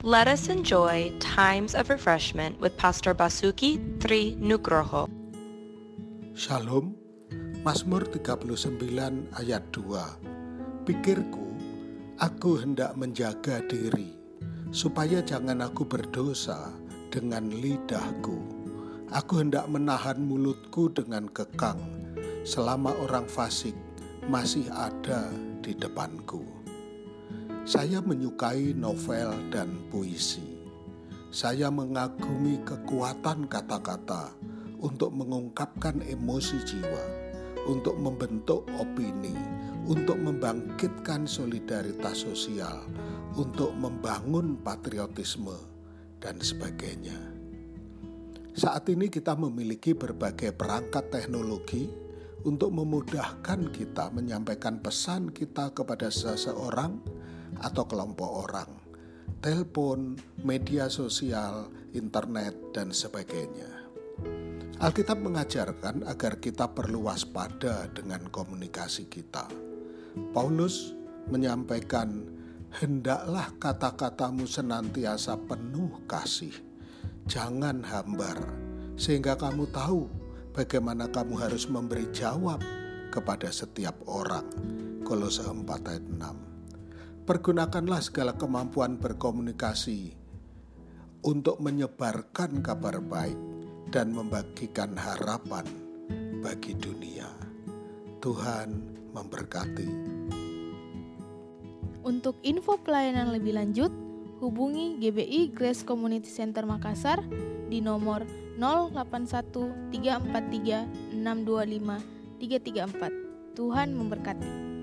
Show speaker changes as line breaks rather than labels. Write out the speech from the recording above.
Let us enjoy times of refreshment with Pastor Basuki Tri Nugroho.
Shalom, Mazmur 39 ayat 2. Pikirku, aku hendak menjaga diri, supaya jangan aku berdosa dengan lidahku. Aku hendak menahan mulutku dengan kekang, selama orang fasik masih ada di depanku. Saya menyukai novel dan puisi. Saya mengagumi kekuatan kata-kata untuk mengungkapkan emosi jiwa, untuk membentuk opini, untuk membangkitkan solidaritas sosial, untuk membangun patriotisme, dan sebagainya. Saat ini kita memiliki berbagai perangkat teknologi untuk memudahkan kita menyampaikan pesan kita kepada seseorang atau kelompok orang, telepon, media sosial, internet, dan sebagainya. Alkitab mengajarkan agar kita perlu waspada dengan komunikasi kita. Paulus menyampaikan, "Hendaklah kata-katamu senantiasa penuh kasih, jangan hambar, sehingga kamu tahu bagaimana kamu harus memberi jawab kepada setiap orang." Kolose 4 ayat 6 pergunakanlah segala kemampuan berkomunikasi untuk menyebarkan kabar baik dan membagikan harapan bagi dunia. Tuhan memberkati.
Untuk info pelayanan lebih lanjut, hubungi GBI Grace Community Center Makassar di nomor 081343625334. Tuhan memberkati.